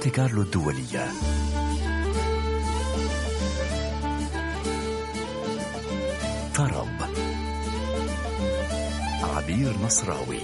مونتي كارلو الدولية. طرب عبير نصراوي.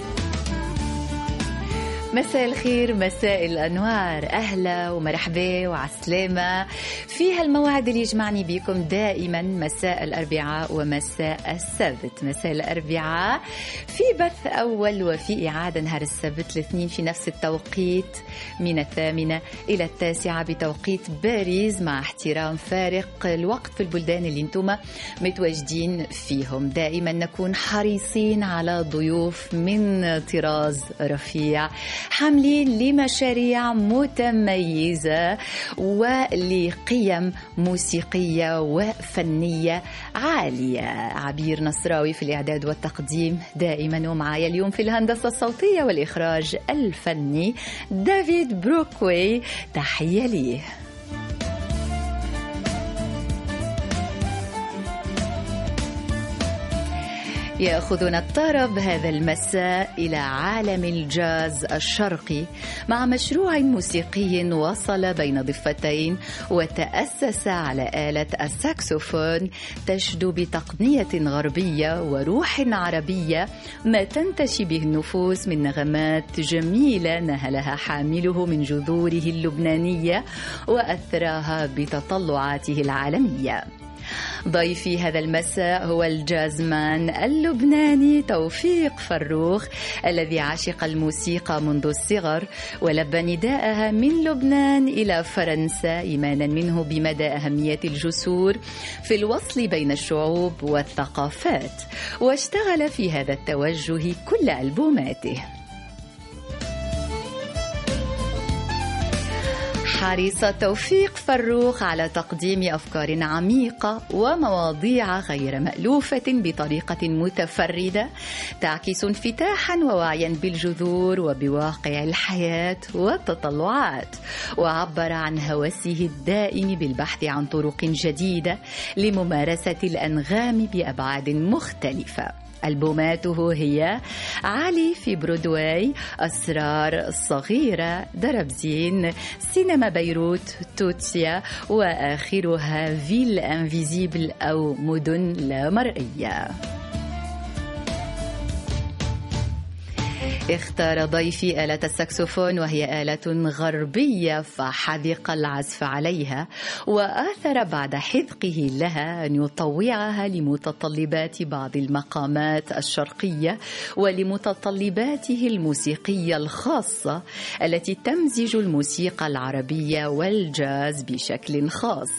مساء الخير مساء الأنوار. أهلا ومرحبا وعسلامة. في هالموعد اللي يجمعني بكم دائما مساء الأربعاء ومساء السبت. مساء الأربعاء. في بث أول وفي إعادة نهار السبت الاثنين في نفس التوقيت من الثامنة إلى التاسعة بتوقيت باريس مع احترام فارق الوقت في البلدان اللي أنتم متواجدين فيهم. دائما نكون حريصين على ضيوف من طراز رفيع. حاملين لمشاريع متميزة ولقيم موسيقية وفنية عالية. عبير نصراوي في الإعداد والتقديم دائما ومعايا اليوم في الهندسة الصوتية والإخراج الفني دافيد بروكوي. تحية ليه. يأخذنا الطرب هذا المساء إلى عالم الجاز الشرقي مع مشروع موسيقي وصل بين ضفتين وتأسس على آلة الساكسوفون تشدو بتقنية غربية وروح عربية ما تنتشي به النفوس من نغمات جميلة نهلها حامله من جذوره اللبنانية وأثراها بتطلعاته العالمية. ضيفي هذا المساء هو الجازمان اللبناني توفيق فروخ الذي عشق الموسيقى منذ الصغر ولبى نداءها من لبنان إلى فرنسا إيمانا منه بمدى أهمية الجسور في الوصل بين الشعوب والثقافات واشتغل في هذا التوجه كل ألبوماته. حريصة توفيق فروخ على تقديم أفكار عميقة ومواضيع غير مألوفة بطريقة متفردة. تعكس انفتاحا ووعيا بالجذور وبواقع الحياة والتطلعات. وعبر عن هوسه الدائم بالبحث عن طرق جديدة لممارسة الأنغام بأبعاد مختلفة. ألبوماته هي علي في برودواي أسرار صغيرة دربزين سينما بيروت توتيا وآخرها Villes invisibles أو مدن لا مرئية. اختار ضيفي آلة السكسوفون وهي آلة غربية فحذق العزف عليها وآثر بعد حذقه لها أن يطوعها لمتطلبات بعض المقامات الشرقية ولمتطلباته الموسيقية الخاصة التي تمزج الموسيقى العربية والجاز بشكل خاص.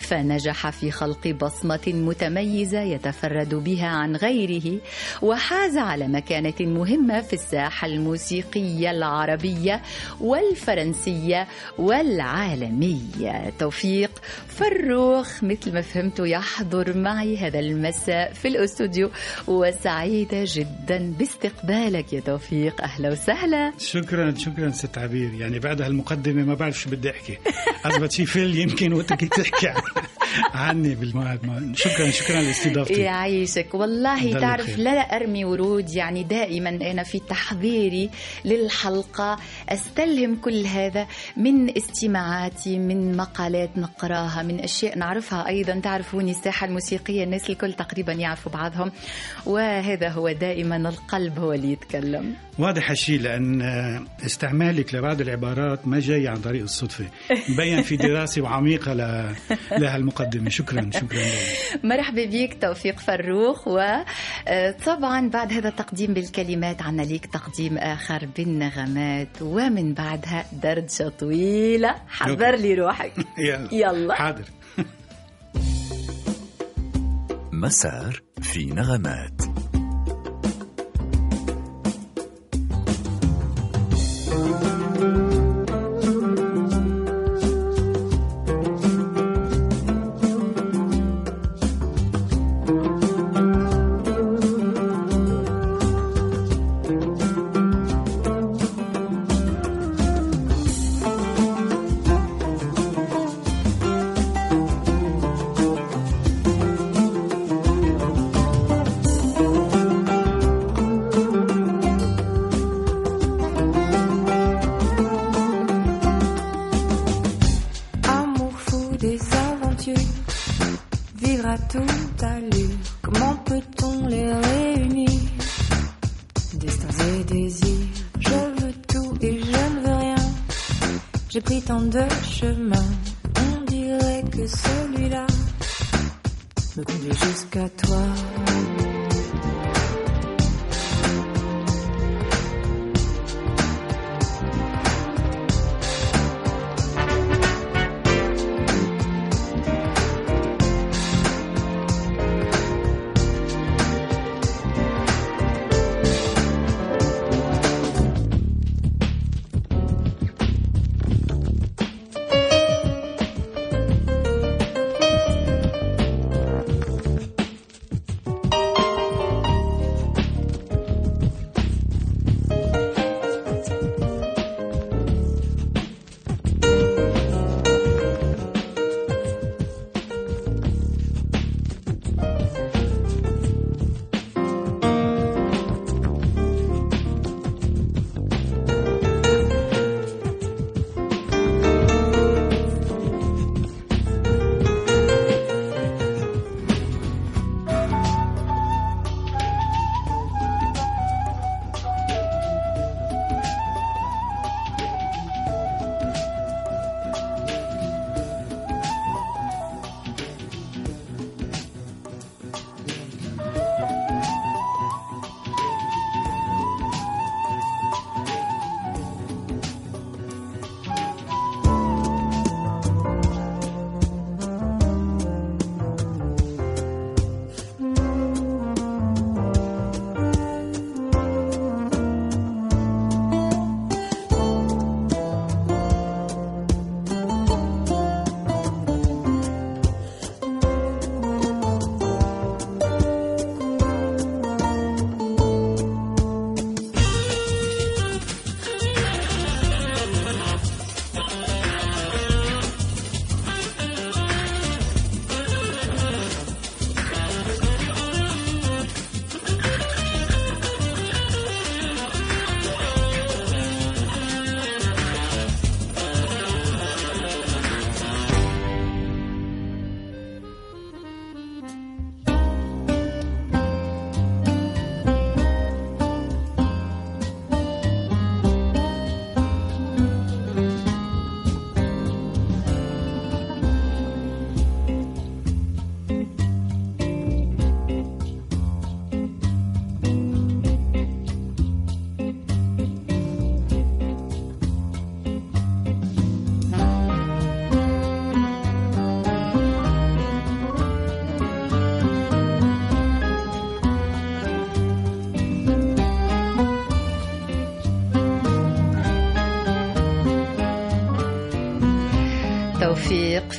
فنجح في خلق بصمة متميزة يتفرد بها عن غيره وحاز على مكانة مهمة في الساحة الموسيقية العربية والفرنسية والعالمية. توفيق فروخ مثل ما فهمت يحضر معي هذا المساء في الأستوديو وسعيدة جدا باستقبالك يا توفيق. أهلا وسهلا. شكرا شكرا ست عبير. يعني بعد هالمقدمة ما بعرف شو بدي أحكي. أثبت شي فيل يمكن وقتك تحكي عني بالموعد شكرا شكرا لاستضافتي يعيشك والله تعرف لا أرمي ورود. يعني دائما أنا في تحضيري للحلقة أستلهم كل هذا من استماعاتي من مقالات نقراها من أشياء نعرفها. أيضا تعرفوني الساحة الموسيقية الناس الكل تقريبا يعرفوا بعضهم. وهذا هو دائما القلب هو اللي يتكلم. واضح الشيء لأن استعمالك لبعض العبارات ما جاي عن طريق الصدفة. مبين في دراسة وعميقه لهالمقدمه شكرا شكرا مرحبا بك توفيق فروخ وطبعا بعد هذا التقديم بالكلمات عنا ليك تقديم آخر بالنغمات. ومن بعدها دردشه طويلة. حضر لي روحك. يلا, يلا. حاضر. مسار في نغمات. des aventures, vivre à toute allure. Comment peut-on les réunir? Destins et désirs, je veux tout et je ne veux rien. J'ai pris tant de chemins, on dirait que celui-là me conduit jusqu'à toi.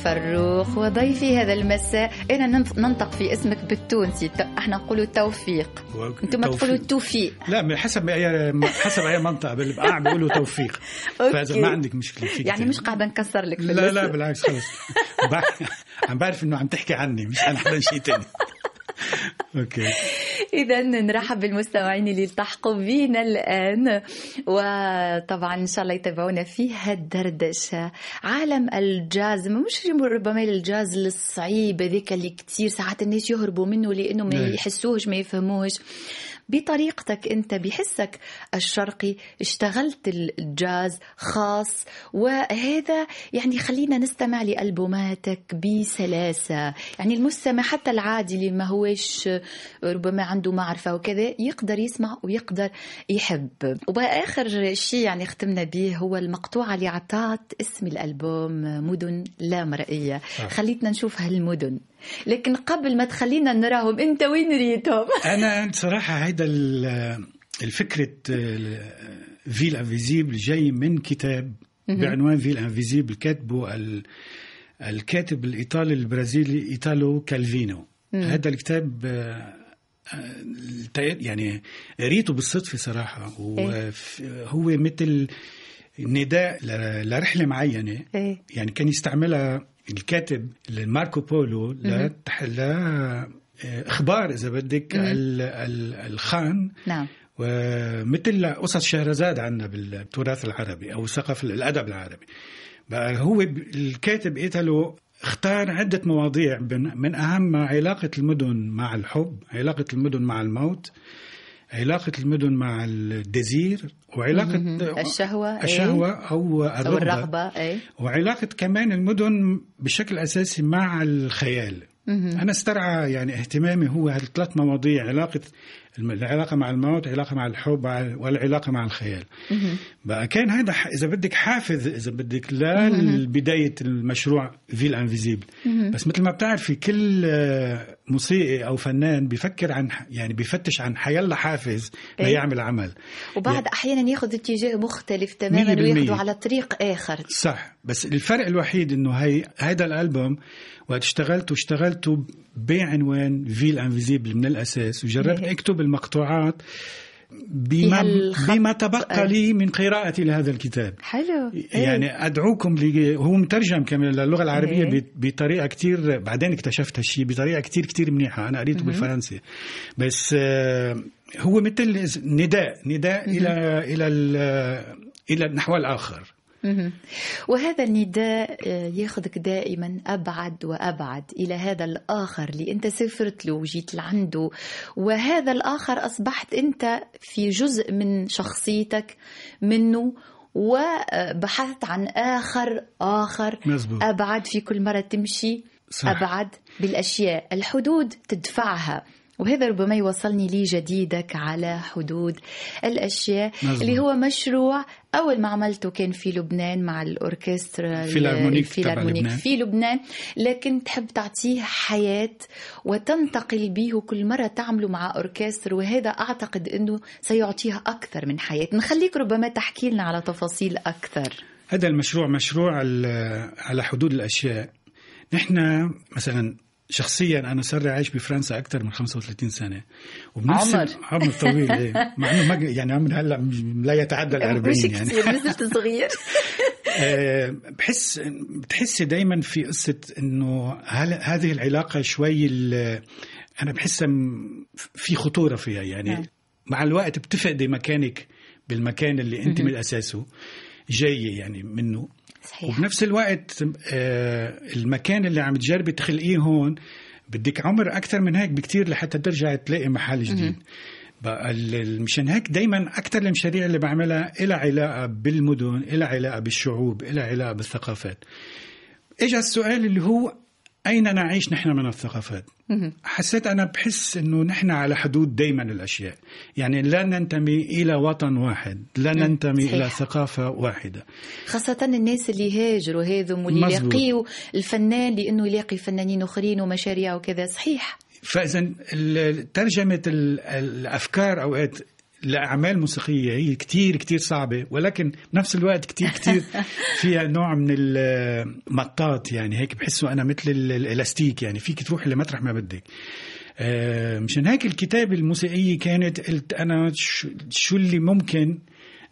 فروخ وضيفي هذا المساء. أنا ننطق في اسمك بالتونسي. إحنا نقولوا توفيق. أنتم تقولوا توفيق. لا من حسب اي حسب اي منطقة. بالبقاع بيقولوا توفيق. فإذا ما عندك مشكلة فيك يعني مش قاعدة نكسر لك لا لا بالعكس خلص عم بعرف إنه عم تحكي عني مش عن حدا شيء ثاني okay. اذا نرحب بالمستمعين اللي التحقوا بنا الآن. وطبعا إن شاء الله يتابعونا في هالدردشة. عالم الجاز مش ربما الجاز الصعيب هذاك اللي كثير ساعات الناس يهربوا منه لأنه ما نعم. يحسوهش ما يفهموش. بطريقتك انت بحسك الشرقي اشتغلت الجاز خاص وهذا يعني خلينا نستمع لألبوماتك بسلاسة. يعني المستمع حتى العادي اللي ما هوش ربما عنده معرفة وكذا يقدر يسمع ويقدر يحب. وآخر شيء يعني ختمنا به هو المقطوعة اللي عطات اسم الألبوم مدن لا مرئية. خليتنا نشوف هالمدن. لكن قبل ما تخلينا نراهم أنت وين ريتهم؟ أنا صراحة هيدا الفكرة Villes Invisibles جاي من كتاب بعنوان Villes Invisibles كاتبه الكاتب الإيطالي البرازيلي ايتالو كالفينو. هذا الكتاب آه، يعني قريته بالصدفة صراحة. وهو إيه؟ مثل نداء لرحلة معينة. إيه؟ يعني كان يستعملها الكاتب ماركو بولو ل أخبار إذا بدك الخان. نعم. ومثل قصص شهرزاد عندنا بالتراث العربي أو الثقافه الأدب العربي. بقى هو الكاتب ايتالو اختار عدة مواضيع من من أهمها علاقة المدن مع الحب علاقة المدن مع الموت. علاقة المدن مع ال désir وعلاقة الشهوة إيه. الشهوة أو الرغبة, أو الرغبة. أي وعلاقة كمان المدن بشكل أساسي مع الخيال. أنا استرعى يعني اهتمامي هو هذه الثلاث مواضيع علاقة العلاقة مع الموت علاقة مع الحب والعلاقة مع الخيال. بقى كان هذا إذا بدك حافز إذا بدك لبداية المشروع Villes Invisibles. بس مثل ما بتعرفي كل آه، موسيقي أو فنان بيفكر عن يعني بيفتش عن حيلا حافز إيه. ليعمل عمل وبعد أحيانا ياخذ اتجاه مختلف تماما. وياخذه على طريق آخر صح بس الفرق الوحيد إنه هي هيدا الألبوم وقت اشتغلت واشتغلته بعنوان Villes Invisibles من الأساس وجربت إيه. أكتب المقطوعات بما. بما تبقى لي من قراءتي لهذا الكتاب حلو إيه. يعني أدعوكم لي هو مترجم كمان للغة العربية إيه. ب- بطريقة كتير بعدين اكتشفت هالشيء بطريقة كتير كتير منيحة أنا قريته بالفرنسي بس آه، هو مثل نداء نداء إلى إلى ال- إلى النحو الآخر. وهذا النداء آه، ياخذك دائما أبعد وأبعد إلى هذا الآخر اللي انت سافرت له وجيت لعنده وهذا الآخر أصبحت أنت في جزء من شخصيتك منه وبحثت عن آخر آخر مزبوط. أبعد في كل مرة تمشي صح. أبعد بالأشياء الحدود تدفعها وهذا ربما يوصلني لي جديدك على حدود الأشياء مزبوط. اللي هو مشروع أول ما عملته كان في لبنان مع الأوركسترا ال philharmonique لبنان. في لبنان. لكن تحب تعطيه حياة وتنتقل به كل مرة تعمله مع orchestre وهذا أعتقد إنه سيعطيها أكثر من حياة. نخليك ربما تحكي لنا على تفاصيل أكثر. هذا المشروع مشروع على حدود الأشياء. نحن مثلا شخصيا أنا صار لي عايش بفرنسا أكثر من 35 سنة وبنفس عمر. عمر طويل إيه. مع إنه ما يعني عمر هلأ لا يتعدى ال 40 مش يعني كثير نزلت صغير آه، بحس بتحسي دايما في قصة إنه هل- هذه العلاقة شوي أنا بحسها في خطورة فيها يعني نعم. مع الوقت بتفقدي مكانك بالمكان اللي أنت من أساسه جاي يعني منه صحيح. وبنفس الوقت آه، المكان اللي عم تجربي تخلقيه هون بدك عمر أكثر من هيك بكتير لحتى ترجعي تلاقي محل جديد. بقى مشان هيك دائما أكثر المشاريع اللي بعملها لها علاقة بالمدن لها علاقة بالشعوب لها علاقة بالثقافات. اجى السؤال اللي هو أين نعيش نحن من الثقافات؟ حسيت أنا بحس إنه نحن على حدود دائما الأشياء. يعني لا ننتمي إلى وطن واحد لا ننتمي صحيح. إلى ثقافة واحدة. خاصة الناس اللي هاجروا هذم واللي. يلاقيوا الفنان لأنه يلاقي فنانين آخرين ومشاريع وكذا. صحيح. فاذا ترجمة ال- الأفكار أوقات لاعمال موسيقيه هي كتير كتير صعبة ولكن بنفس الوقت كتير كتير فيها نوع من المطاط يعني هيك بحسه أنا مثل ال- الألاستيك يعني فيك تروح لمطرح ما بدك. آه، مشان هيك الكتابة الموسيقية كانت قلت أنا شو اللي ممكن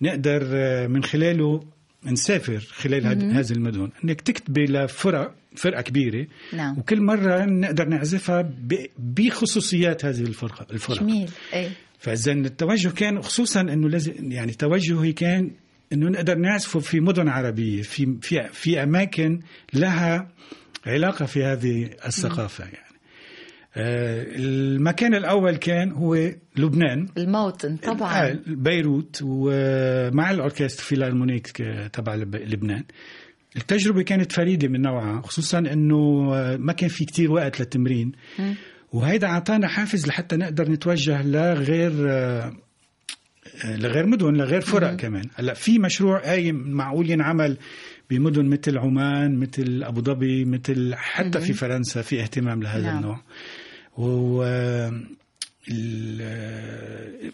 نقدر آه، من خلاله نسافر خلال هذه المدن إنك تكتبي لفرق فرقه كبيرة نعم. وكل مرة نقدر نعزفها بخصوصيات هذه الفرقه الفرق. جميل. أي فإذا التوجه كان خصوصا إنه لازم يعني توجهي كان إنه نقدر نعزفه في مدن عربية في في في أماكن لها علاقة في هذه الثقافة يعني. المكان الأول كان هو لبنان. الموطن طبعا. آه، بيروت ومع الأوركسترا فيلارمونيك آه، تبع لب- لبنان. التجربة كانت فريدة من نوعها خصوصا إنه آه، ما كان في كتير وقت للتمرين. وهيدا أعطانا حافز لحتى نقدر نتوجه لغير آه، آه، لغير مدن لغير فرق كمان. هلأ في مشروع قايم معقول ينعمل بمدن مثل عمان مثل أبو ظبي مثل حتى في فرنسا في اهتمام لهذا نعم. النوع. و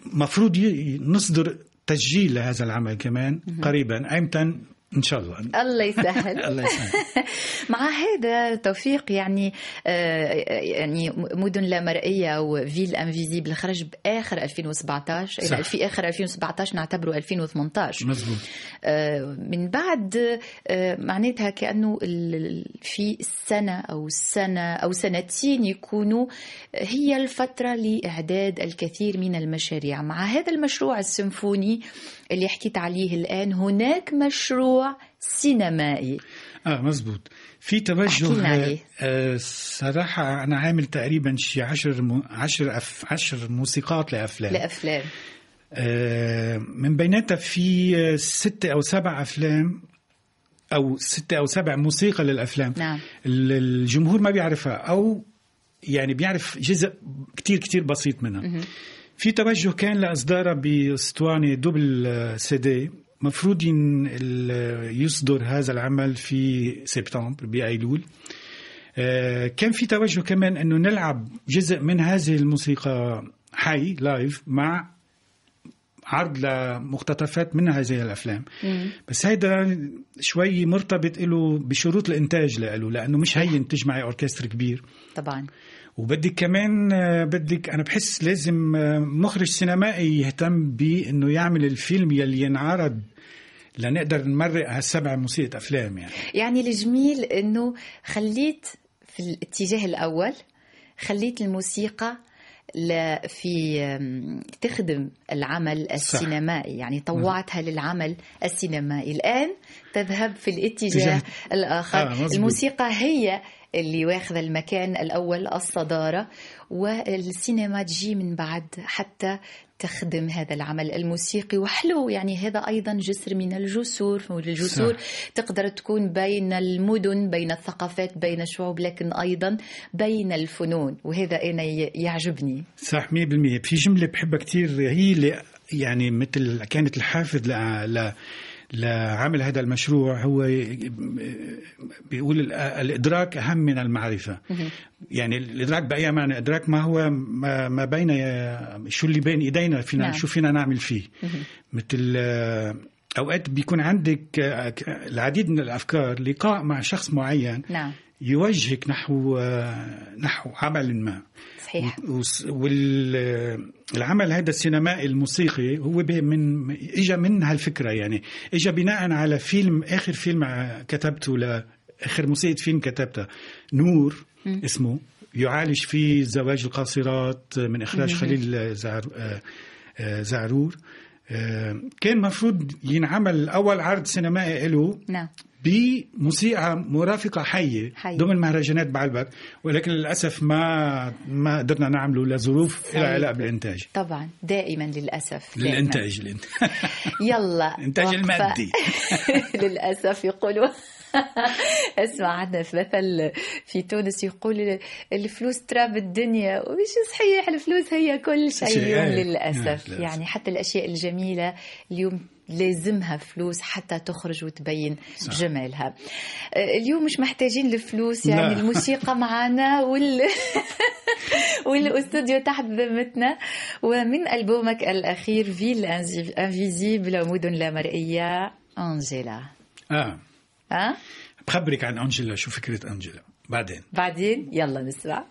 المفروض نصدر تسجيل لهذا العمل كمان قريبا ايمتى إن شاء الله. الله يسهل. الله يسهل. مع هذا توفيق يعني آه، يعني مدن لا مرئية وفيل انفيزيبل خرج بآخر 2017 صح. في آخر 2017 نعتبره 2018 مزبوط. آه، من بعد آه، معناتها ال- في السنة أو السنة أو سنتين يكونوا هي الفترة لإعداد الكثير من المشاريع. مع هذا المشروع السيمفوني اللي حكيت عليه الآن هناك مشروع سينمائي. آه مزبوط. في توجه عليه. آه صراحة أنا عامل تقريبا شي عشر م... عشر أف... عشر موسيقات لأفلام. لأفلام. آه من بيناتها في آه، ستة أو سبع أفلام أو ستة أو سبع موسيقى للأفلام. نعم. ال- الجمهور ما بيعرفها أو يعني بيعرف جزء كتير كتير بسيط منها. في توجه كان لإصدارها بأسطوانة دوبل آه، سي دي مفروض يصدر هذا العمل في سبتمبر بأيلول. آه، كان في توجه كمان أنه نلعب جزء من هذه الموسيقى حي live مع عرض لمقتطفات من هذه الأفلام. بس هيدا شوي مرتبط له بشروط الإنتاج له لأنه مش هين تجمعي اوركسترا كبير. طبعا. وبدك كمان آه، بدك أنا بحس لازم آه، مخرج سينمائي يهتم بإنه يعمل الفيلم يلي ينعرض لنقدر نمرق هالسبع موسيقى أفلام يعني. يعني الجميل إنه خليت في الاتجاه الأول خليت الموسيقى في تخدم العمل السينمائي يعني طوعتها للعمل السينمائي. الآن تذهب في الاتجاه اتجاه- الآخر. آه،. الموسيقى هي اللي واخذة المكان الأول الصدارة والسينما تجي من بعد حتى تخدم هذا العمل الموسيقي. وحلو يعني هذا أيضا جسر من الجسور والجسور صح. تقدر تكون بين المدن بين الثقافات بين الشعوب لكن أيضا بين الفنون. وهذا أنا يعجبني. صح 100% في جملة بحبها كتير هي اللي يعني مثل كانت الحافز ل... لعمل هذا المشروع هو بيقول ال- الإدراك أهم من المعرفة. يعني الإدراك بأي معنى؟ إدراك ما هو ما, ما بين شو اللي بين إيدينا فينا نعم. شو فينا نعمل فيه. مثل آه، أوقات بيكون عندك آه، العديد من الأفكار لقاء مع شخص معين. نعم. يوجهك نحو آه، نحو عمل ما. صحيح. والعمل هذا السينمائي الموسيقي هو من اجى من هالفكرة يعني. اجى بناء على فيلم آخر فيلم ع- كتبته ل آخر موسيقى فيلم كتبتها نور اسمه يعالج فيه زواج القاصرات من إخراج خليل زعر آه، آه، زعرور. آه، كان مفروض ينعمل أول عرض سينمائي له. نعم. بموسيقى مرافقة حية, حية. ضمن مهرجانات بعلبك ولكن للأسف ما ما قدرنا نعمله لظروف. لها علاقة بالإنتاج طبعا دائما للأسف دائماً. للإنتاج الإنتاج يلا الإنتاج. المادي. للأسف يقولوا اسمع عندنا في مثل في تونس يقول الفلوس تراب الدنيا ومش صحيح الفلوس هي كل شيء اليوم. للأسف للأسف. يعني حتى الأشياء الجميلة اليوم لازمها فلوس حتى تخرج وتبين صح. جمالها. آه، اليوم مش محتاجين الفلوس يعني لا. الموسيقى معنا وال والأستوديو تحت ذمتنا. ومن ألبومك الأخير Villes Invisibles مدن لا مرئية أنجيلا. آه. ها بخبرك عن أنجيلا شو فكرة أنجيلا؟ بعدين. بعدين؟ يلا نسمع.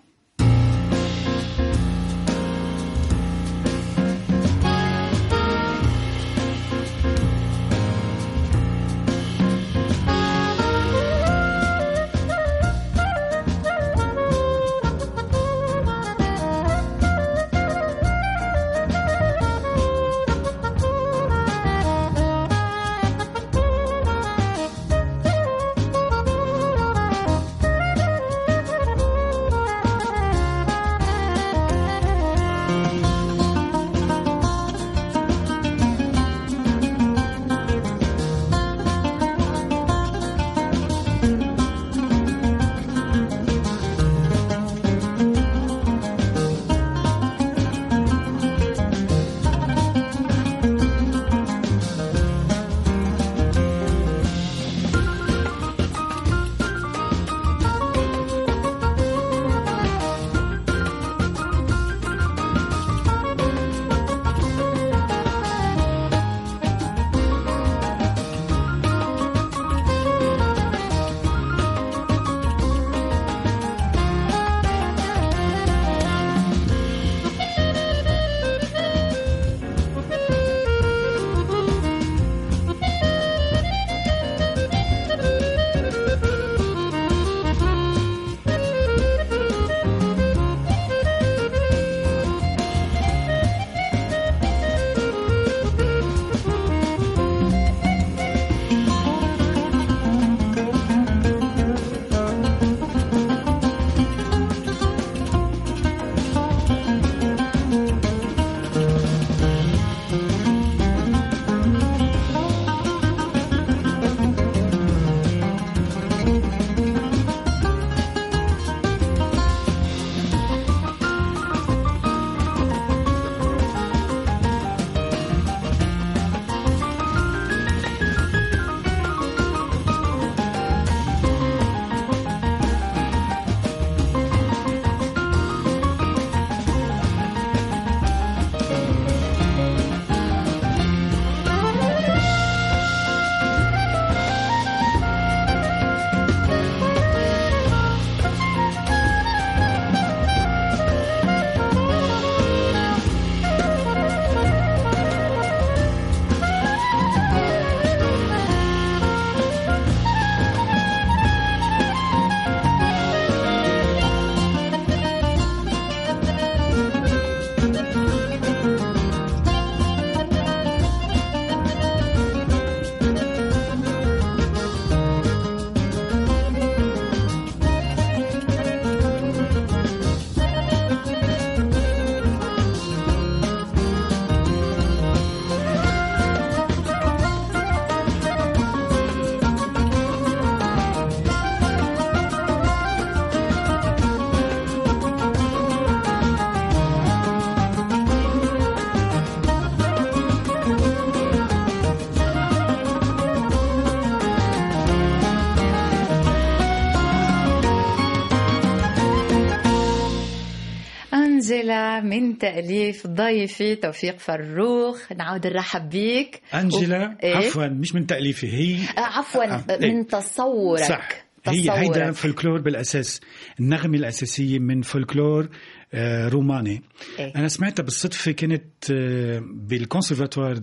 شريف ضيفي توفيق فروخ نعود نرحب بيك انجلا و- إيه؟ عفوا مش من تأليفي هي آه، عفوا آه، إيه. من تصورك صح هي هيدا تصورك. فولكلور بالأساس النغمة الأساسية من فولكلور آه، روماني إيه. أنا سمعتها بالصدفة كنت آه، بالكونسرفاتوار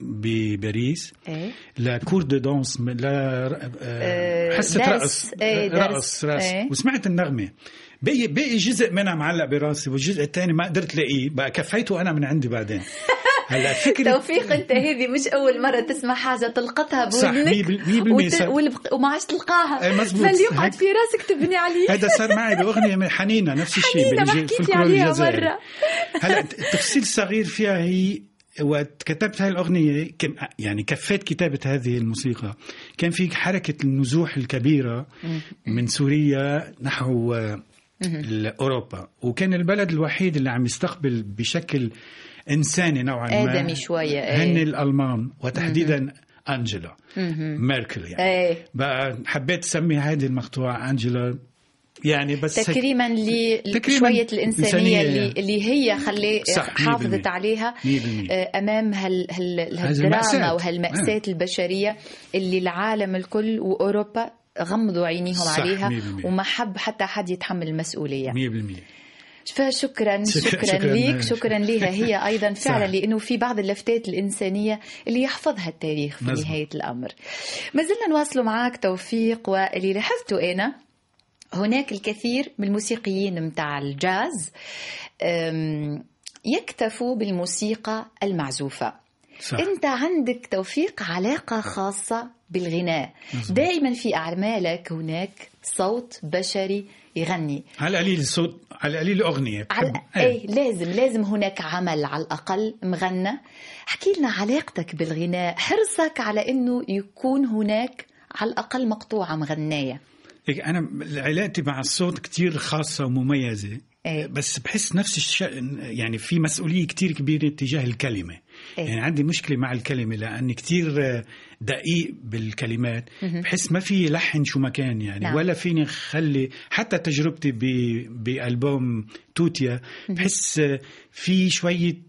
بباريس إيه؟ لا cours de danse لا آه، آه، حصه درس. رقص درس. رقص رأس إيه. وسمعت النغمة باقي باقي جزء منها معلق براسي والجزء الثاني ما قدرت لاقيه بقى كفيته أنا من عندي بعدين هلأ فكرة توفيق أنت هذه مش أول مرة تسمع حاجة تلقطها صح، بودنك وت... والبق- وما عادش تلقاها إيه، مزبوط. فليقعد هيك. في راسك تبني عليه هذا صار معي بأغنية من حنينة نفس الشيء حنينة، ما حكيتي عليها. مرة. هلأ التفصيل الصغير فيها هي وقت كتبت هاي الأغنية يعني كفيت كتابة هذه الموسيقى. كان في حركة النزوح الكبيرة من سوريا نحو آه، أوروبا وكان البلد الوحيد اللي عم يستقبل بشكل إنساني نوعا ما آدمي شوية، إيه. هن الألمان وتحديدا أنجلا. ميركل يعني. إيه. بقى حبيت أسمي هذه المقطوعة أنجلا. يعني بس تكريما لشوية الإنسانية إنسانية اللي. اللي هي خلي حافظت. عليها. آه، أمام هال هال هالدراما المأساة. وهالمأساة البشرية اللي العالم الكل وأوروبا غمضوا عينيهم عليها. وما حب حتى حد يتحمل المسؤولية 100% فشكرا شكراً- شكرا. ليك شكرا لها هي أيضا فعلا. لأنه في بعض اللفتات الإنسانية اللي يحفظها التاريخ في مزبوط. نهاية الأمر ما زلنا نواصل معك توفيق واللي لاحظته أنا هناك الكثير من الموسيقيين متاع الجاز يكتفوا بالموسيقى المعزوفة. صح. أنت عندك توفيق علاقة خاصة بالغناء. مزبوط. دائما في أعمالك هناك صوت بشري يغني. على القليل الصوت على القليل اغنيه على بحب إيه لازم لازم هناك عمل على الأقل مغنى. احكي لنا علاقتك بالغناء. حرصك على إنه يكون هناك على الأقل مقطوعة مغنية. هيك أنا علاقتي مع الصوت كتير خاصة ومميزة إيه. بس بحس نفس الشيء يعني في مسؤولية كتير كبيرة تجاه الكلمة إيه. يعني عندي مشكلة مع الكلمة لأني كتير دقيق بالكلمات بحس ما في لحن شو ما كان يعني نعم. ولا فيني خلي حتى تجربتي ب- بألبوم توتيا بحس في شوية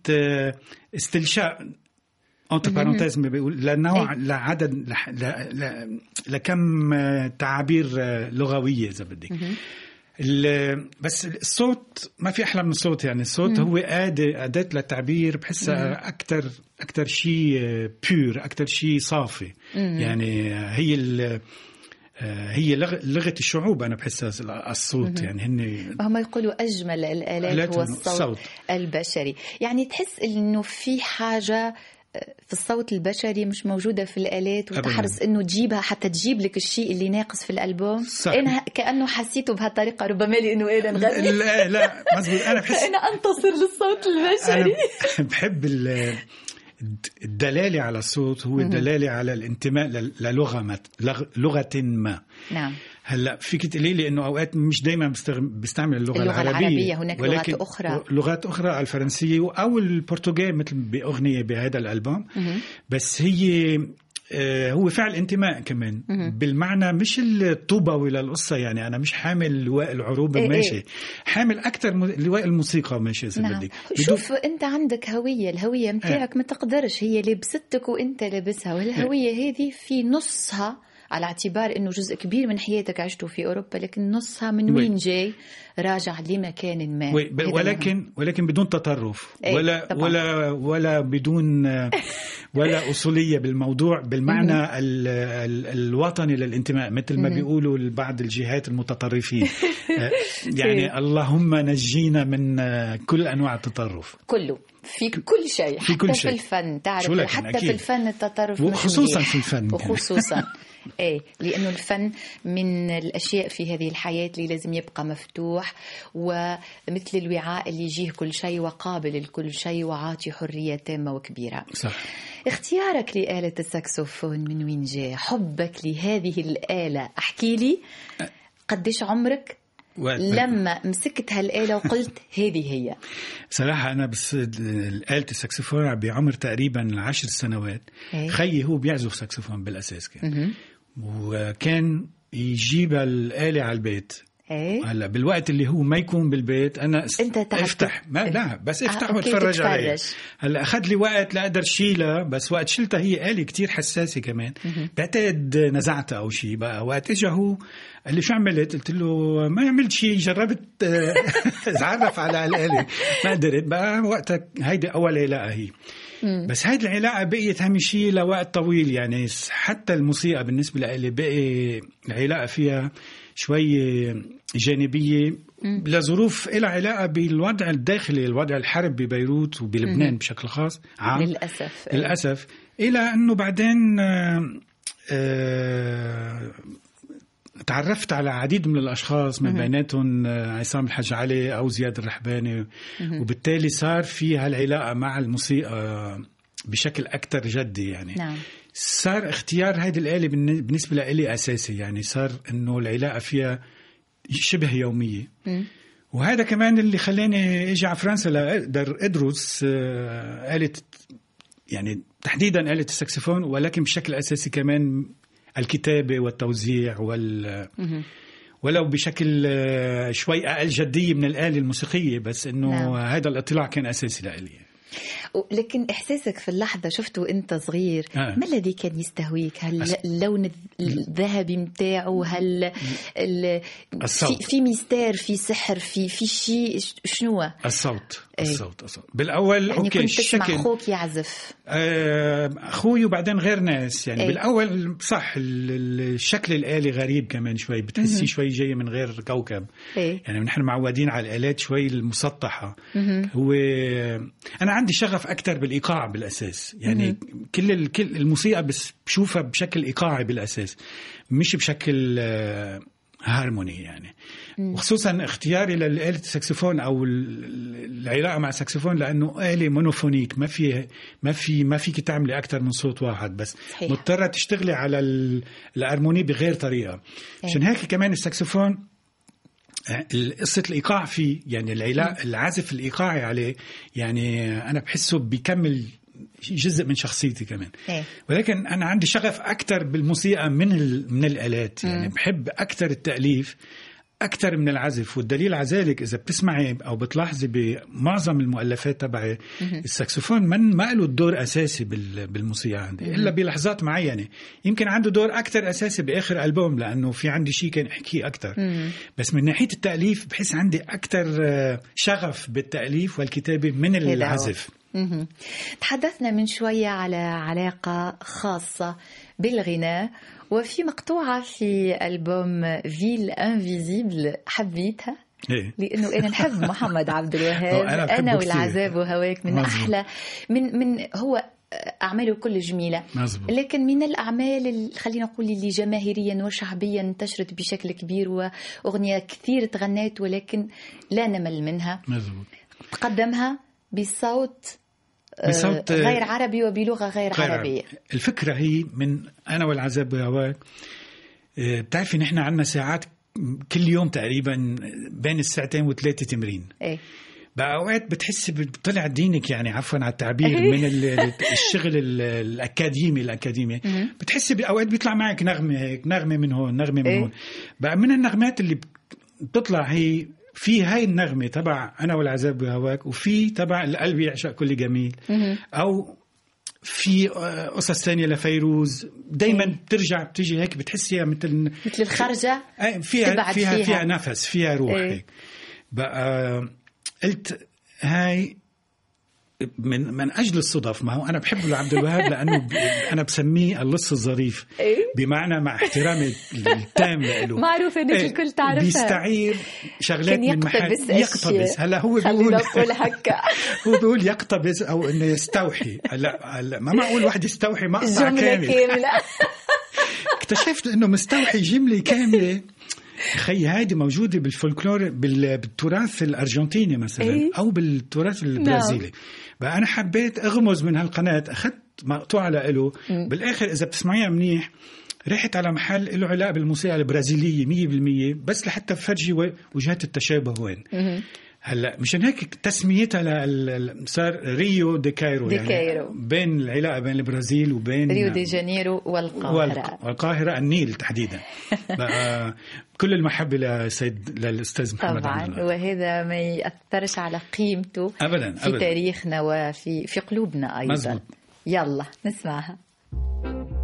استلشاء أنت بارونتيز ما بيقول لنوع. لعدد لكم آه، تعابير آه، لغوية إذا بدك. بس الصوت ما في أحلى من الصوت يعني. الصوت هو اداه آداة للتعبير بحسها أكثر أكثر شيء بيور أكثر شيء صافي. يعني آه، هي ال- آه، هي لغ- لغة الشعوب أنا بحسها الصوت يعني. هن وهم يقولوا أجمل الآلات هو الصوت الصوت. البشري. يعني تحس إنه في حاجة في الصوت البشري مش موجودة في الآلات أبداً. وتحرص إنه تجيبها حتى تجيب لك الشيء اللي ناقص في الألبوم. صح. أنا كأنه حسيته بهالطريقة ربما لأنه أنا نغني لا لا مزبوط أنا بحس فأنا أنتصر للصوت البشري. أنا بحب ال- الدلالة على الصوت هو الدلالة على الانتماء لل- للغة لغة ما. نعم. هلا فيك تقولي لي إنه أوقات مش دائما بستعمل اللغة, اللغة العربية. العربية، هناك لغات ولكن أخرى. لغات أخرى الفرنسية أو البرتغالي مثل بأغنية بهذا الألبوم. بس هي آه، هو فعل انتماء كمان. بالمعنى مش الطوبة للقصة يعني أنا مش حامل لواء العروبة إيه ماشي. إيه. حامل أكثر م- لواء الموسيقى ماشي إذا نعم. بدك شوف أنت عندك هوية الهوية متاعك ما تقدرش هي لبستك وأنت لابسها والهوية هذه في نصها على اعتبار إنه جزء كبير من حياتك عشته في أوروبا لكن نصها من وي. وين جاي راجع لمكان ما ب- هذا ولكن ولكن بدون تطرف إيه، ولا طبعاً. ولا ولا بدون ولا أصولية بالموضوع بالمعنى ال ال الوطني للانتماء مثل ما بيقولوا بعض الجهات المتطرفين آه، يعني. اللهم نجينا من آه، كل أنواع التطرف كله في كل شيء في حتى كل في شيء. الفن تعرف حتى أكيد. في الفن التطرف وخصوصاً. في الفن. وخصوصا إيه لأنه الفن من الأشياء في هذه الحياة اللي لازم يبقى مفتوح ومثل الوعاء اللي يجيه كل شيء وقابل لكل شيء وعاطي حرية تامة وكبيرة. صح. اختيارك لآلة الساكسوفون من وين جاء؟ حبك لهذه الآلة. احكي لي قديش عمرك؟ لما مسكت هالآلة وقلت هذه هي. صراحة أنا بس آلة الساكسفون بعمر تقريبا عشر سنوات. إيه. خيي هو بيعزف ساكسفون بالأساس كان. وكان يجيب الآلة على البيت. إيه؟ هلا بالوقت اللي هو ما يكون بالبيت أنا اس- أنت تعرف افتح. ما لا بس آه، افتح OK، واتفرج تتفرج. هلا أخذ لي وقت لاقدر شيلها بس وقت شلتها هي آلة كتير حساسة كمان. بعتقد نزعتها أو شيء بقى. وقت اجى هو قال لي شو عملت؟ قلت له ما عملت شيء جربت آه، اتعرف على الآلة. ما قدرت بقى وقتها هيدي أول علاقه هي. بس هيدي العلاقة بقيت هم شيء لوقت طويل. يعني حتى الموسيقى بالنسبة لي بقي العلاقه فيها شوي جانبية. لظروف لها علاقة بالوضع الداخلي الوضع الحرب ببيروت وبلبنان بشكل خاص. عام. للأسف. للأسف. إلى إنه بعدين آه، آه، تعرفت على عديد من الأشخاص من بيناتهم آه، عصام الحاج علي أو زياد الرحباني. وبالتالي صار في هالعلاقة مع الموسيقى بشكل أكثر جدي يعني. نعم. صار اختيار هذه الآلة بالن- بالنسبة لي أساسي يعني. صار إنه العلاقة فيها شبه يومية. وهذا كمان اللي خلاني إجي على فرنسا لأقدر أدرس آه، آلة يعني تحديدا آلة السكسفون ولكن بشكل أساسي كمان الكتابة والتوزيع وال. ولو بشكل آه، شوي أقل جدية من الآلة الموسيقية بس إنه نعم. هذا الاطلاع كان أساسي لإلي لكن إحساسك في اللحظة شفته وانت صغير آه. ما الذي كان يستهويك هل أس- اللون الذ- الذهبي متاعه هل ال... الصوت. في, في mystère في سحر في في شيء شنو؟ الصوت. الصوت الصوت. بالأول يعني أوكي كنت تسمع الشكل أخوك يعزف. آه، أخوي وبعدين غير ناس يعني إيه. بالأول صح ال- ال- الشكل الآلي غريب كمان شوي بتحسي شوي جاي من غير كوكب. إيه. يعني نحن معودين على الآلات شوي المسطحة. هو أنا عندي شغف أكثر بالإيقاع بالأساس. يعني كل كل الموسيقى بس بشوفها بشكل إيقاعي بالأساس مش بشكل آه، harmonie يعني. وخصوصا اختياري لآلة السكسفون أو ال- العلاقة مع السكسفون لأنه آلة monophonique ما في ما في ما فيك تعملي أكثر من صوت واحد بس. صحيح. مضطرة تشتغلي على ال- ال harmonie بغير طريقة. عشان هيك كمان السكسفون قصة الإيقاع فيه يعني العزف الإيقاعي عليه يعني أنا بحسه بيكمل جزء من شخصيتي كمان. إيه. ولكن أنا عندي شغف أكثر بالموسيقى من من الآلات. يعني بحب أكثر التأليف أكثر من العزف والدليل على ذلك إذا بتسمعي أو بتلاحظي بمعظم المؤلفات تبعي الساكسفون من ما له دور أساسي بال- بالموسيقى عندي إلا بلحظات معينة. يمكن عنده دور أكثر أساسي بآخر ألبوم لأنه في عندي شيء كان أحكيه أكثر. بس من ناحية التأليف بحس عندي أكثر آه، شغف بالتأليف والكتابة من. العزف. تحدثنا من شوية على علاقة خاصة بالغناء وفي مقطوعة في ألبوم Villes Invisibles حبيتها إيه. لأنه أنا نحب محمد عبد الوهاب أنا أنا كتير. والعذاب وهواك من مظبوط. أحلى من من هو أعماله كل جميلة مظبوط. لكن من الأعمال ال- خلينا نقول اللي جماهيريا وشعبيا انتشرت بشكل كبير وأغنية كثير تغنيت ولكن لا نمل منها مزبوط تقدمها بصوت بصوت، آه، غير عربي وبلغة غير, غير عربية. الفكرة هي من والعذاب وهواك آه، بتعرفي نحن عندنا ساعات كل يوم تقريبا بين الساعتين وثلاثة تمرين. إيه. بقى اوقات بتحسي بطلع دينك يعني عفوا على التعبير من ال- الشغل ال- الأكاديمي الأكاديمي. بتحسي باوقات بيطلع معك نغمة هيك نغمة من هون نغمة من إيه. هون. بقى من النغمات اللي بتطلع هي في هاي النغمة تبع أنا والعذاب بهواك وفي تبع القلب يعشق كل جميل أو في قصص ثانية لفيروز دائما إيه. بترجع بتيجي هيك بتحسيها مثل مثل الخرجة أي فيها فيها فيها. فيها نفس فيها روح إيه. هيك بقى قلت هاي من من أجل الصدف. ما هو أنا بحب عبد الوهاب لأنه ب- أنا بسميه اللص الظريف. إيه. بمعنى مع احترامي التام له. معروف إنك الكل تعرفها. بيستعير شغلات من محل يقتبس هلا هو بيقول هكا. هو بيقول يقتبس أو إنه يستوحي. هلا هلا ما معقول واحد يستوحي مقطع جملة كامل كاملة. اكتشفت إنه مستوحي جملة كاملة. خي هذه موجودة بالفولكلور بال- بالتراث الأرجنتيني مثلا إيه؟ أو بالتراث البرازيلي. بقى أنا حبيت أغمز من هالقناة أخذت مقطوعة له بالآخر إذا بتسمعيها منيح رحت على محل له علاقة بالموسيقى البرازيلية 100% بس لحتى فرجي وجهات التشابه وين. هلا مشان هيك تسميتها صار ريو دي كايرو دي يعني كايرو. بين العلاقة بين البرازيل وبين ريو دي جانيرو والقاهرة والق- والقاهرة النيل تحديدا بقى كل المحبة لسيد للأستاذ محمد طبعا. وهذا ما يأثرش على قيمته ابدا في ابدا تاريخنا وفي في قلوبنا أيضا مزبوط. يلا نسمعها Eu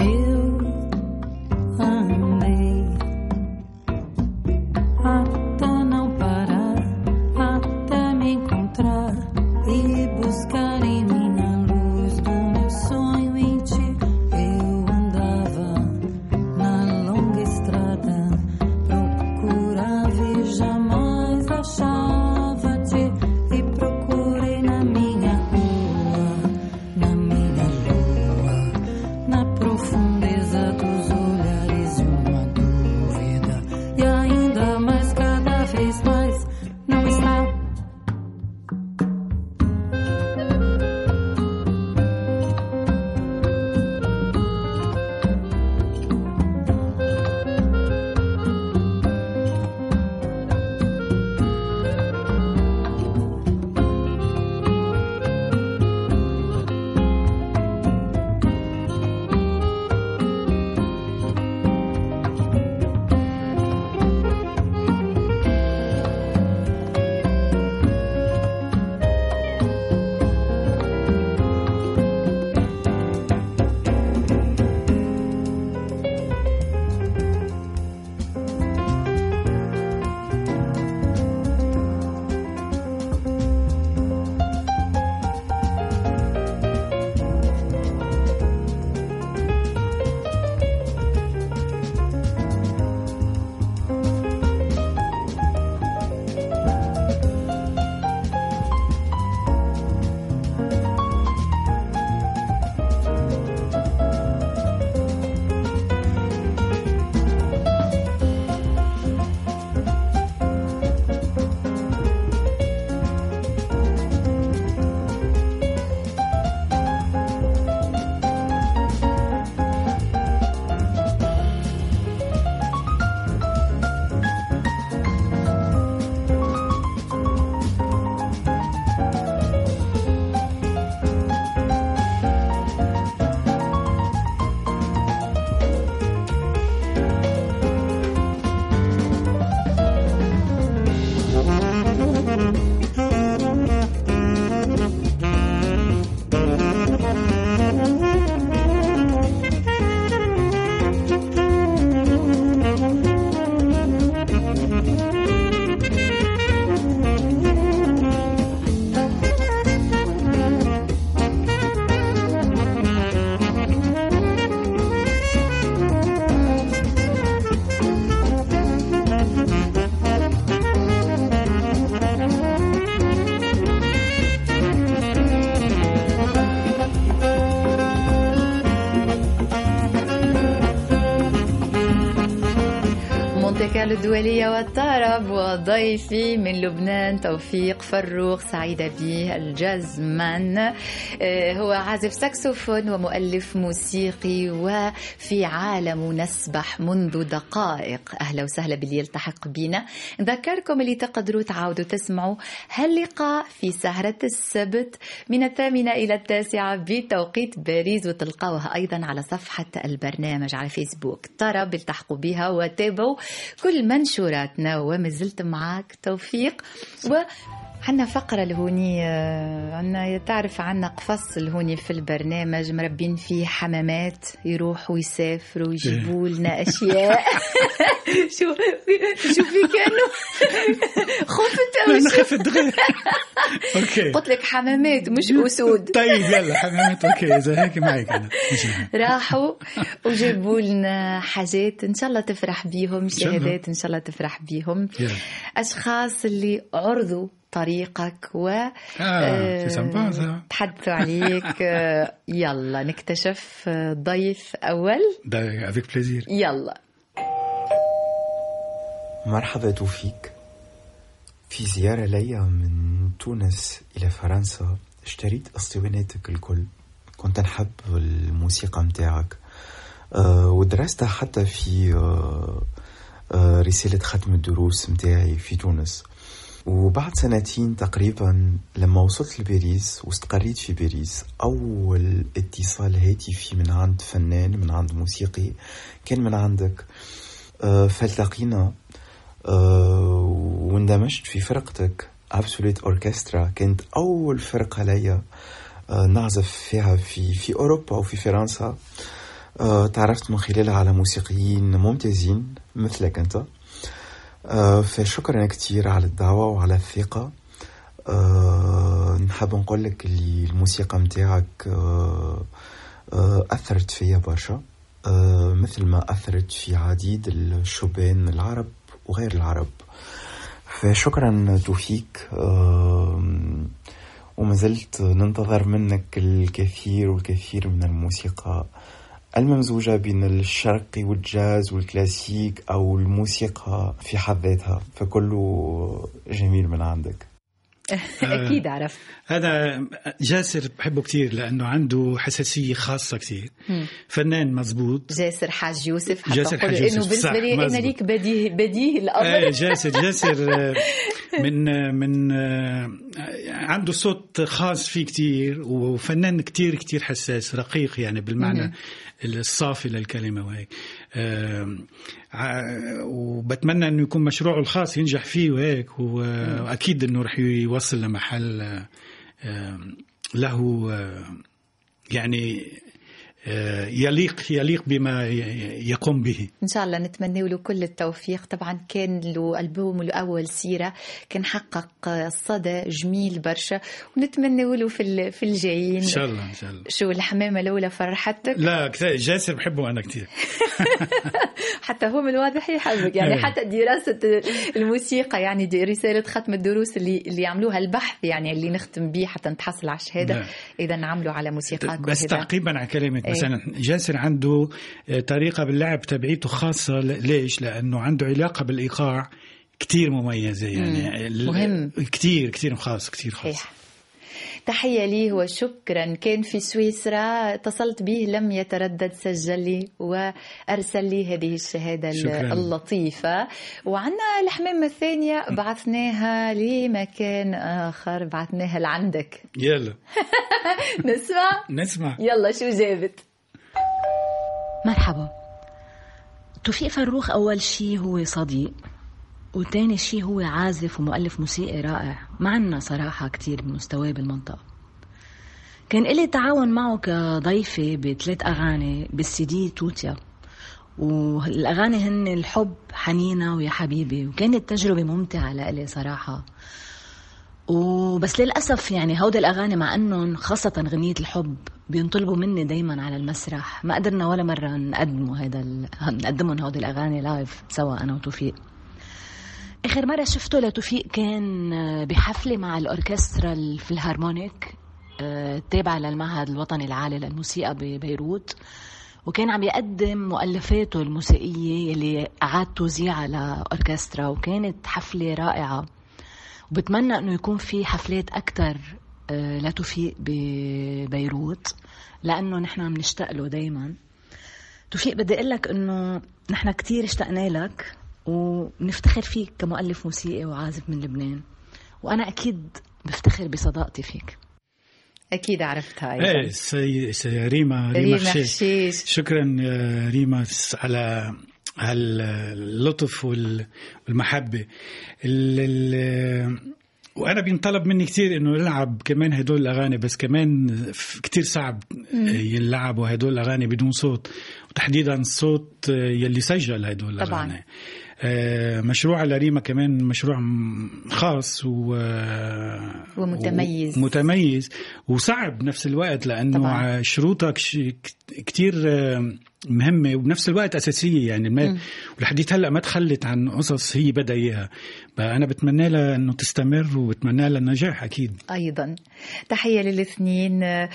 is الدولية والطرب وضيفي من لبنان توفيق فروخ سعيدة به الجازمان آه، هو عازف ساكسوفون ومؤلف موسيقي وفي عالم نسبح منذ دقائق. أهلا وسهلا باللي يلتحق بنا. نذكركم اللي تقدروا تعاودوا تسمعوا هاللقاء في سهرة السبت من الثامنة إلى التاسعة بتوقيت باريس وتلقاوها أيضا على صفحة البرنامج على فيسبوك. طرب التحقوا بها وتابعوا كل منشوراتنا وما زلت معك توفيق. و عنا فقرة لهوني عنا تعرف عنا قفص لهوني في البرنامج مربين فيه حمامات يروحوا يسافروا يجيبوا لنا أشياء. شو شو في كانوا خفت أو خفت غير أوكي. قلت لك حمامات مش أسود. طيب يلا حمامات أوكي. إذا هيك معك ماشي. راحوا وجابوا لنا حاجات إن شاء الله تفرح بيهم. شهادات إن شاء الله تفرح بيهم. يلا. أشخاص اللي عرضوا طريقك و آه سامبا ça. تحدثوا عليك. آه، يلا نكتشف آه، ضيف أول. ده افيك بليزير يلا. مرحبا توفيق. في زيارة لي من تونس إلى فرنسا اشتريت أسطواناتك الكل. كنت نحب الموسيقى متاعك. آه، ودرستها حتى في آه، آه، رسالة ختم الدروس متاعي في تونس. وبعد سنتين تقريبا لما وصلت لباريس واستقريت في باريس أول اتصال هاتفي من عند فنان من عند موسيقي كان من عندك آه، فالتقينا آه، واندمجت في فرقتك. ابسوليت اوركسترا كانت أول فرقة ليا آه، نعزف فيها في في أوروبا وفي فرنسا. تعرفت من خلالها على موسيقيين ممتازين مثلك أنت. فشكرا كتير على الدعوة وعلى الثقة. آه، نحب نقول لك اللي الموسيقى متاعك آه، آه، أثرت فيا برشا. آه، مثل ما أثرت في عديد الشبان العرب وغير العرب. فشكرا توفيق. وما زلت ننتظر منك الكثير والكثير من الموسيقى. الممزوجة بين الشرقي والجاز والكلاسيك أو الموسيقى في حد ذاتها فكله جميل من عندك. أكيد عرفت هذا جاسر بحبه كتير لأنه عنده حساسية خاصة كتير. فنان مزبوط جاسر حاج يوسف حتى جاسر حاج إنه يوسف، بالنسبة صح، لي أنا. ليك بديه بديه الأمر. إيه جاسر جاسر آه، من آه، من آه، عنده صوت خاص فيه كتير وفنان كتير كتير حساس رقيق يعني بالمعنى الصافي للكلمة وهيك. وبتمنى إنه يكون مشروعه الخاص ينجح فيه وهيك وأكيد إنه رح يوصل لمحل له يعني يليق يليق بما يقوم به إن شاء الله نتمنى له كل التوفيق طبعا كان له ألبوم الأول سيرة كان حقق صدى جميل برشا ونتمنى له في في الجايين إن شاء الله إن شاء الله شو الحمامة الأولى فرحتك لا جاسر بحبه أنا كثير حتى هو من الواضح يحبك يعني إيه. حتى دراسة الموسيقى يعني دي رسالة ختم الدروس اللي اللي عملوها البحث يعني اللي نختم به حتى نتحصل على الشهادة نعم. إذا عملوا على موسيقاك بس. تعقيبا على كلامك. مثلا جاسر عنده آه، طريقة باللعب تبعيته خاصة ليش؟ لأنه عنده علاقة بالإيقاع كتير مميزة يعني. مهم. كتير كتير خاص كتير خاص. صحيح. تحية لي وشكرا كان في سويسرا. اتصلت به لم يتردد سجل لي وأرسل لي هذه الشهادة شكراً. اللطيفة. وعنا الحمامة الثانية. بعثناها لمكان آخر. بعثناها لعندك. يلا. نسمع؟ نسمع. يلا شو جابت؟ مرحبا. توفيق فروخ أول شي هو صديق وتاني شي هو عازف ومؤلف موسيقي رائع. ما عنا صراحة كتير بمستواه بالمنطقة. كان إلي تعاون معه كضيفة بثلاث أغاني بالسي دي توتيا. والأغاني هن الحب حنينة ويا حبيبي. وكانت تجربة ممتعة لإلي صراحة. وبس للأسف يعني هودي الأغاني مع أنهم خاصة غنية الحب بينطلبوا مني دايما على المسرح. ما قدرنا ولا مرة نقدموا هذا ال... نقدمهم هودي الأغاني لايف سوا أنا وتوفيق. آخر مرة شفته لتوفيق كان بحفلة مع الأوركسترا الفلهارمونيك آه، التابعة للمعهد الوطني العالي للموسيقى ببيروت. وكان عم يقدم مؤلفاته الموسيقية اللي أعاد توزيعها لأوركسترا وكانت حفلة رائعة. وبتمنى إنه يكون في حفلات أكثر لتوفيق ببيروت لأنه نحن بنشتاق له دائما توفيق بدي أقول لك إنه نحن كثير اشتقنا لك وبنفتخر فيك كمؤلف موسيقي وعازف من لبنان. وأنا أكيد بفتخر بصداقتي فيك. أكيد عرفتها إيه أيضا سي سي ريما ريما ريما حشيش حشيش. شكرا يا ريما على هاللطف وال- والمحبة ال ال وأنا بينطلب مني كثير إنه العب كمان هدول الأغاني بس كمان كتير صعب يلعبوا هدول الأغاني بدون صوت وتحديدا الصوت يلي سجل هدول طبعاً. الأغاني آه، مشروع لريما كمان مشروع خاص و ومتميز. متميز وصعب بنفس الوقت لأنه طبعاً. شروطك كتير آه، مهمة وبنفس الوقت أساسية يعني ما ولحديت هلأ ما تخلت عن قصص هي بدها إياها. فأنا بتمنى لها إنه تستمر وبتمنى لها النجاح أكيد. أيضا. تحية للاثنين. آه،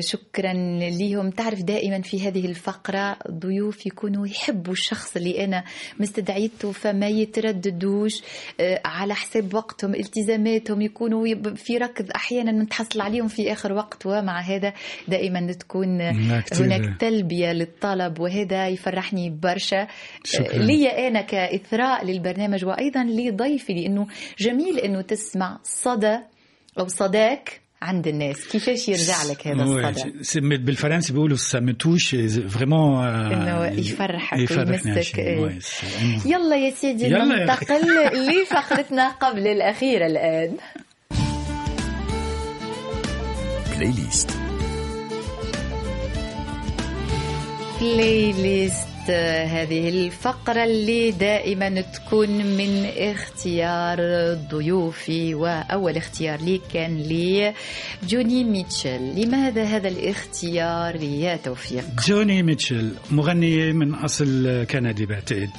شكرا ليهم. تعرف دائما في هذه الفقرة ضيوف يكونوا يحبوا الشخص اللي أنا مستدعيت البيت فما يترددوش. آه، على حساب وقتهم التزاماتهم يكونوا في ركض أحيانا نتحصل عليهم في آخر وقت. ومع هذا دائما تكون لا، كتير. هناك للطلب وهذا يفرحني برشا. شكراً. لي أنا كإثراء للبرنامج وأيضا لضيفي لأنه جميل إنه تسمع صدى أو صداك عند الناس. كيفاش يرجع لك هذا الصدى؟ بالفرنسي بيقولوا et vraiment euh, إنه يفرحك ويمسك،. إيه. يلا يا سيدي يلا ننتقل لفقرتنا قبل الأخيرة الآن. بلاي ليست بلاي ليست هذه الفقرة اللي دائما تكون من اختيار ضيوفي وأول اختيار لي كان لي جوني ميتشل. لماذا هذا الاختيار؟ يا توفيق؟ جوني ميتشل مغني من أصل كندي بعتقد.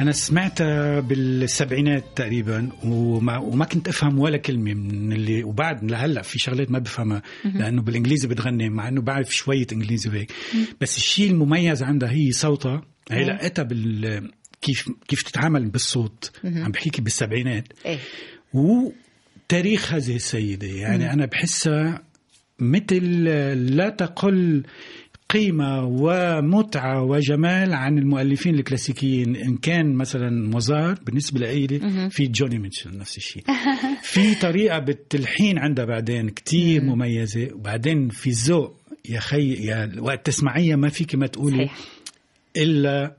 أنا سمعتها بالسبعينات تقريبا وما, وما كنت أفهم ولا كلمة من اللي وبعد لهلأ في شغلات ما بفهمها لأنه بالإنجليزي بتغني مع إنه بعرف شوية إنجليزي وهيك. بس الشيء المميز عندها هي صوتها هي إيه. لقيتها بال كيف كيف تتعامل بالصوت. عم بحكي بالسبعينات. إيه. وتاريخ هذه السيدة يعني أنا بحسها مثل لا تقل قيمة ومتعة وجمال عن المؤلفين الكلاسيكيين إن كان مثلا موزار بالنسبة لإلي في جوني ميتشل نفس الشيء. في طريقة بالتلحين عندها بعدين كتير مميزة وبعدين في ذوق يا خي يا وقت تسمعيها ما فيك ما تقولي صحيح. إلا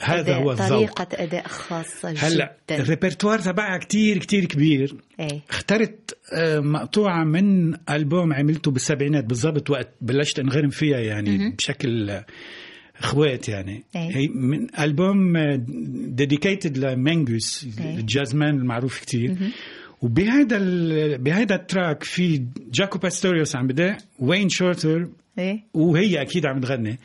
هذا هو الذوق. طريقة أداء خاصة هلأ جدا. الريpertoire تبعها كتير كتير كبير. إيه. اخترت آه، مقطوعة من ألبوم عملته بالسبعينات بالضبط وقت بلشت انغرم فيها يعني بشكل آه، إخوات يعني. إيه. هي من ألبوم ديديكيتد لمانجوس إيه. الجازمان المعروف كتير. وبهذا ال- بهذا التراك في جاكو باستوريوس عم بدأ وين شورتر إيه؟ وهي أكيد عم تغني.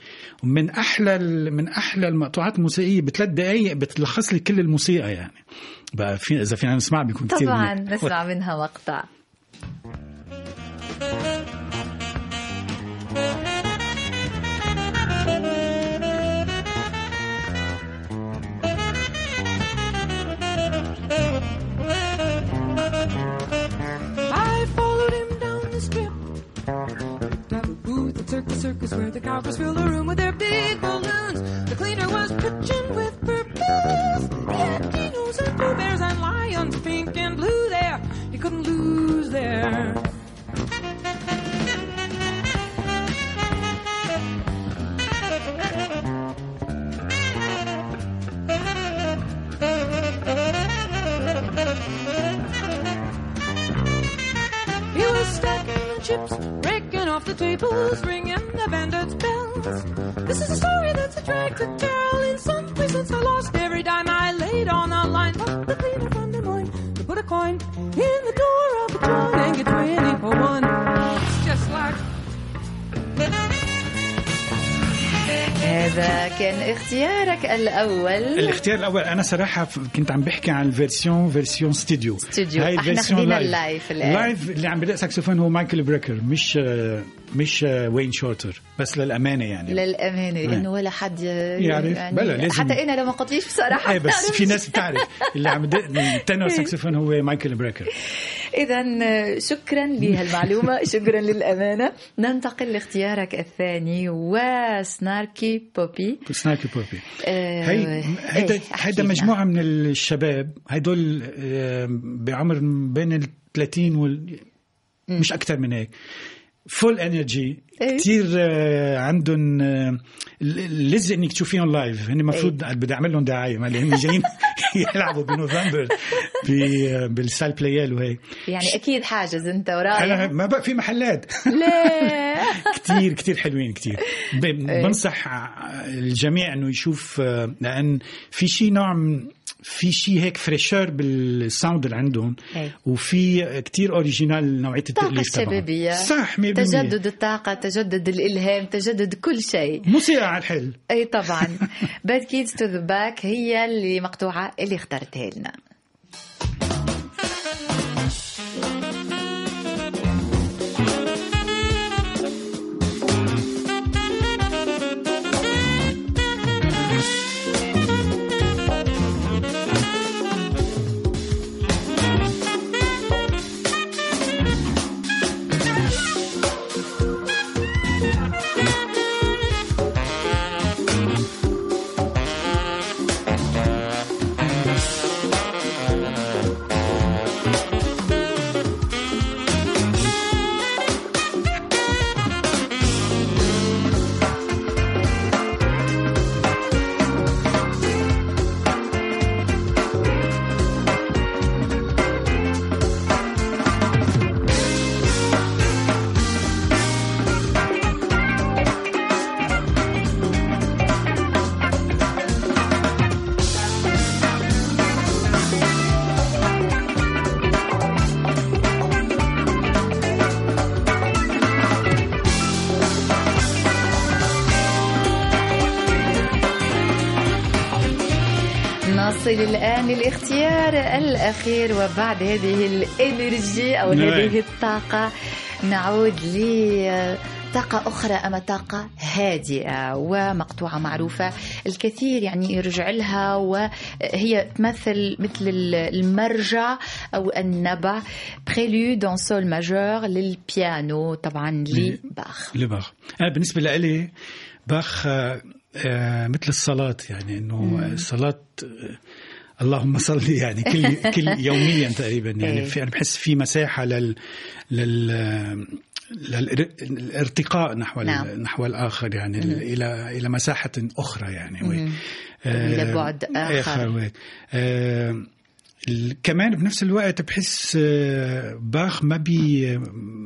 ومن أحلى من أحلى المقطوعات الموسيقية بثلاث دقائق بتلخص لي كل الموسيقى يعني. بقى في إذا فينا نسمع بيكون كثير طبعا نسمع منها مقطع. Where the cowboys fill the room with their big balloons. The cleaner was pitching with purpose. He had dinos and pooh bears and lions, pink and blue there. You couldn't lose there. He was stacking chips, off the tables, ringing the bandits' bells. This is a story that's a drag to tell. In some since I lost هذا كان اختيارك الأول الاختيار الأول أنا صراحة ف- كنت عم بحكي عن الفيرسيون فيرسيون ستوديو ستوديو. هاي الفيرسيون خدينا لايف. اللايف الآن. لايف اللي عم بدق ساكسفون هو مايكل بريكر مش مش وين شورتر بس للأمانة يعني للأمانة لأنه ولا حد يعرف. يعني بلا، لازم- حتى أنا لو ما قلتليش بصراحة إيه بس في ناس بتعرف اللي عم التنور ساكسفون هو مايكل بريكر إذا شكرا لهالمعلومة شكرا للأمانة. ننتقل لاختيارك الثاني وسناركي بوبي. سنايكي بوبي. آه، هي هيدا هيدا لنا. مجموعة من الشباب هدول آه، بعمر بين ال 30 وال مش أكثر من هيك. فول انرجي إيه. كثير عندهم آه، لزق إنك تشوفيهم لايف هن المفروض بدي أعمل لهم دعاية. ما هن جايين يلعبوا بنوفمبر ب- بالسال بلايال وهيك يعني أكيد حاجز أنا ورايح ما بقى في محلات. لا كتير كتير حلوين كتير. ب- بنصح الجميع إنه يشوف آه، لأن في شيء نوع من في شيء هيك fresher بال sound اللي عندهم إيه. وفي كتير original نوعية تبعهم. شبابية صح 100% تجدد الطاقة تجدد الإلهام تجدد كل شيء. موسيقى على الحل. أي طبعا. Bad Kids to the Back هي اللي مقطوعة اللي اخترتها لنا. للاختيار الأخير وبعد هذه ال energy أو نعم. هذه الطاقة نعود لطاقة أخرى أما طاقة هادئة ومقطوعة معروفة الكثير يعني يرجع لها وهي تمثل مثل المرجع أو النبع prélude en sol majeur للبيانو طبعا لباخ. لباخ. أنا بالنسبة لي باخ آه، آه، مثل الصلاة يعني إنه الصلاة آه، اللهم صل يعني كل كل يوميا تقريبا يعني إيه. في أنا بحس في مساحة لل لل للارتقاء نحو نعم. نحو الآخر يعني إلى إلى مساحة أخرى يعني مهم. آه، إلى بعد آخر. وين. آه، كمان بنفس الوقت بحس آه، باخ ما بي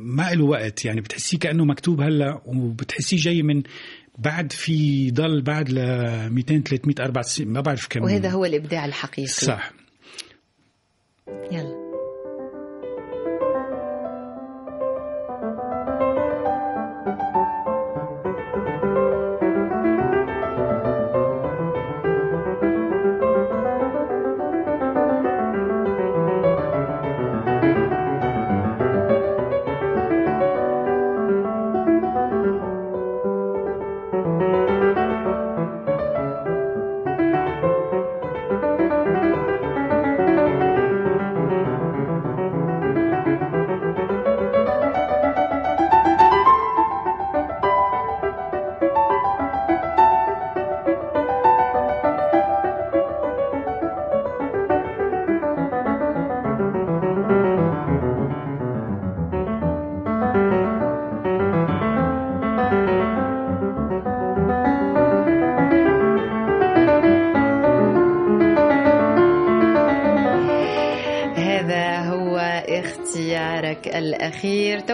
ما له وقت يعني بتحسيه كأنه مكتوب هلأ وبتحسيه جاي من بعد في ضل بعد ل 200 300 400 سنين ما بعرف كم. وهذا هو الإبداع الحقيقي. صح. يلا.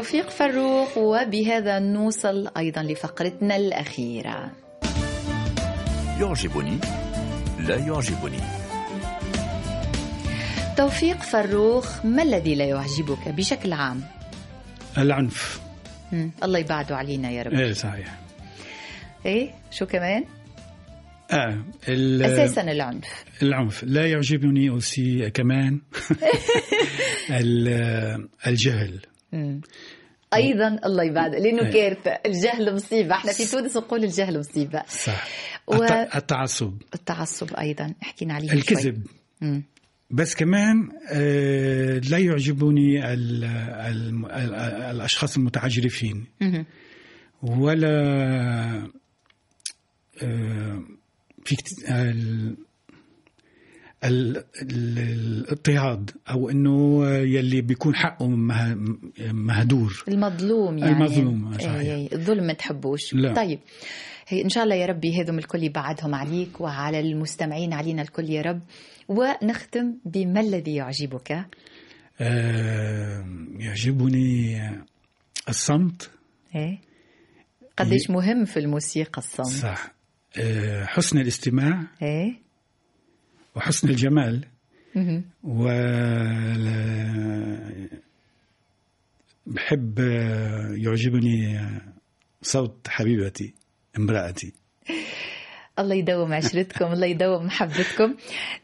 توفيق فروخ وبهذا نوصل أيضا لفقرتنا الأخيرة. يعجبني لا يعجبني. توفيق فروخ ما الذي لا يعجبك بشكل عام؟ العنف. مم. الله يبعده علينا يا رب. إيه صحيح. إيه شو كمان؟ آه أساسا العنف. العنف. لا يعجبني أوسي كمان. ال- الجهل. مم. أيضا الله يبعد لأنه. كارثه الجهل مصيبة إحنا في تونس نقول الجهل مصيبة صح و- الت- التعصب والتعصب أيضا حكينا عليه. الكذب. بس كمان آه، لا يعجبني ال ال ال الأشخاص المتعجرفين. ولا آه، في الاضطهاد أو إنه يلي بيكون حقه مه- مهدور. المظلوم يعني. المظلوم، صحيح. إيه، إيه، الظلم ما تحبوش. لا. طيب. هي إن شاء الله يا ربي هذم الكل يبعدهم عليك وعلى المستمعين علينا الكل يا رب. ونختم بما الذي يعجبك؟ آه، يعجبني الصمت. إيه. قديش مهم في الموسيقى الصمت. صح. آه، حسن الاستماع. إيه. وحسن الجمال. و بحب آه، يعجبني آه، صوت حبيبتي امرأتي. الله يدوم عشرتكم الله يدوم محبتكم.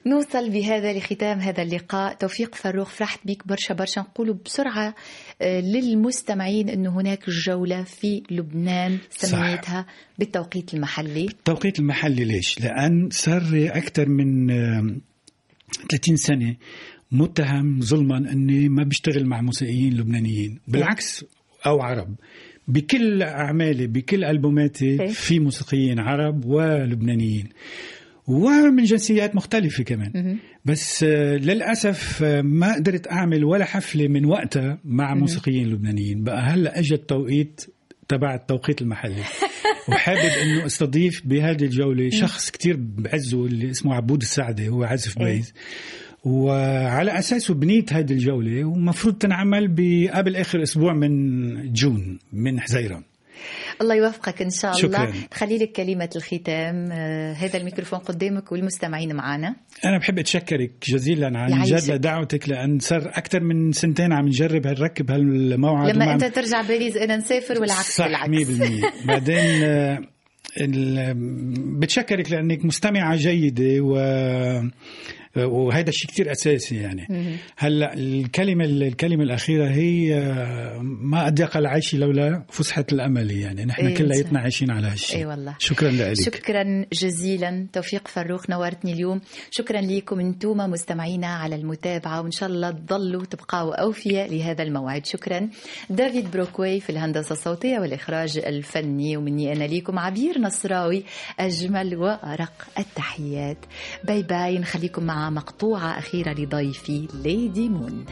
نوصل بهذا لختام هذا اللقاء. توفيق فروخ فرحت بيك برشا برشا. نقولوا بسرعة للمستمعين أنه هناك جولة في لبنان صح. سميتها بالتوقيت المحلي التوقيت المحلي ليش؟ لأن صار أكثر من آه، 30 سنة متهم ظلما أني ما بشتغل مع موسيقيين لبنانيين بالعكس أو عرب بكل أعمالي بكل ألبوماتي إيه. في موسيقيين عرب ولبنانيين ومن جنسيات مختلفة كمان. بس آه، للأسف آه، ما قدرت أعمل ولا حفلة من وقتها مع موسيقيين لبنانيين. بقى هلأ أجى التوقيت تبع التوقيت المحلي. وحابب إنه أستضيف بهذه الجولة شخص كتير بعزه اللي اسمه عبود السعدي هو عازف إيه. بيز. وعلى اساسه بنيت هذه الجولة ومفروض تنعمل قبل آخر أسبوع من جون من حزيران. الله يوفقك إن شاء شكراً. الله خلي لك كلمة الختام. آه، هذا الميكروفون قدامك والمستمعين معنا. أنا بحب أتشكرك جزيلا عن. جد لدعوتك لأن صار أكثر من سنتين عم نجرب هنركب هالموعد لما أنت ترجع باريس أنا نسافر والعكس صح بالعكس. 100% بعدين آه، بتشكرك لأنك مستمعة جيدة و وهذا الشيء كتير أساسي يعني. هلأ الكلمة الكلمة الأخيرة هي ما أضيق العيش لولا فسحة الأمل يعني. نحن إيه، كلياتنا. عايشين على هالشيء. إي والله. شكرا لك. شكرا جزيلا. توفيق فروخ نورتني اليوم. شكرا لكم أنتم مستمعينا على المتابعة وإن شاء الله تضلوا تبقوا أوفياء لهذا الموعد. شكرا. دافيد بروكوي في الهندسة الصوتية والإخراج الفني ومني أنا ليكم عبير نصراوي أجمل وأرق التحيات. bye bye نخليكم مع مقطوعة أخيرة لضيفي Lady Moon.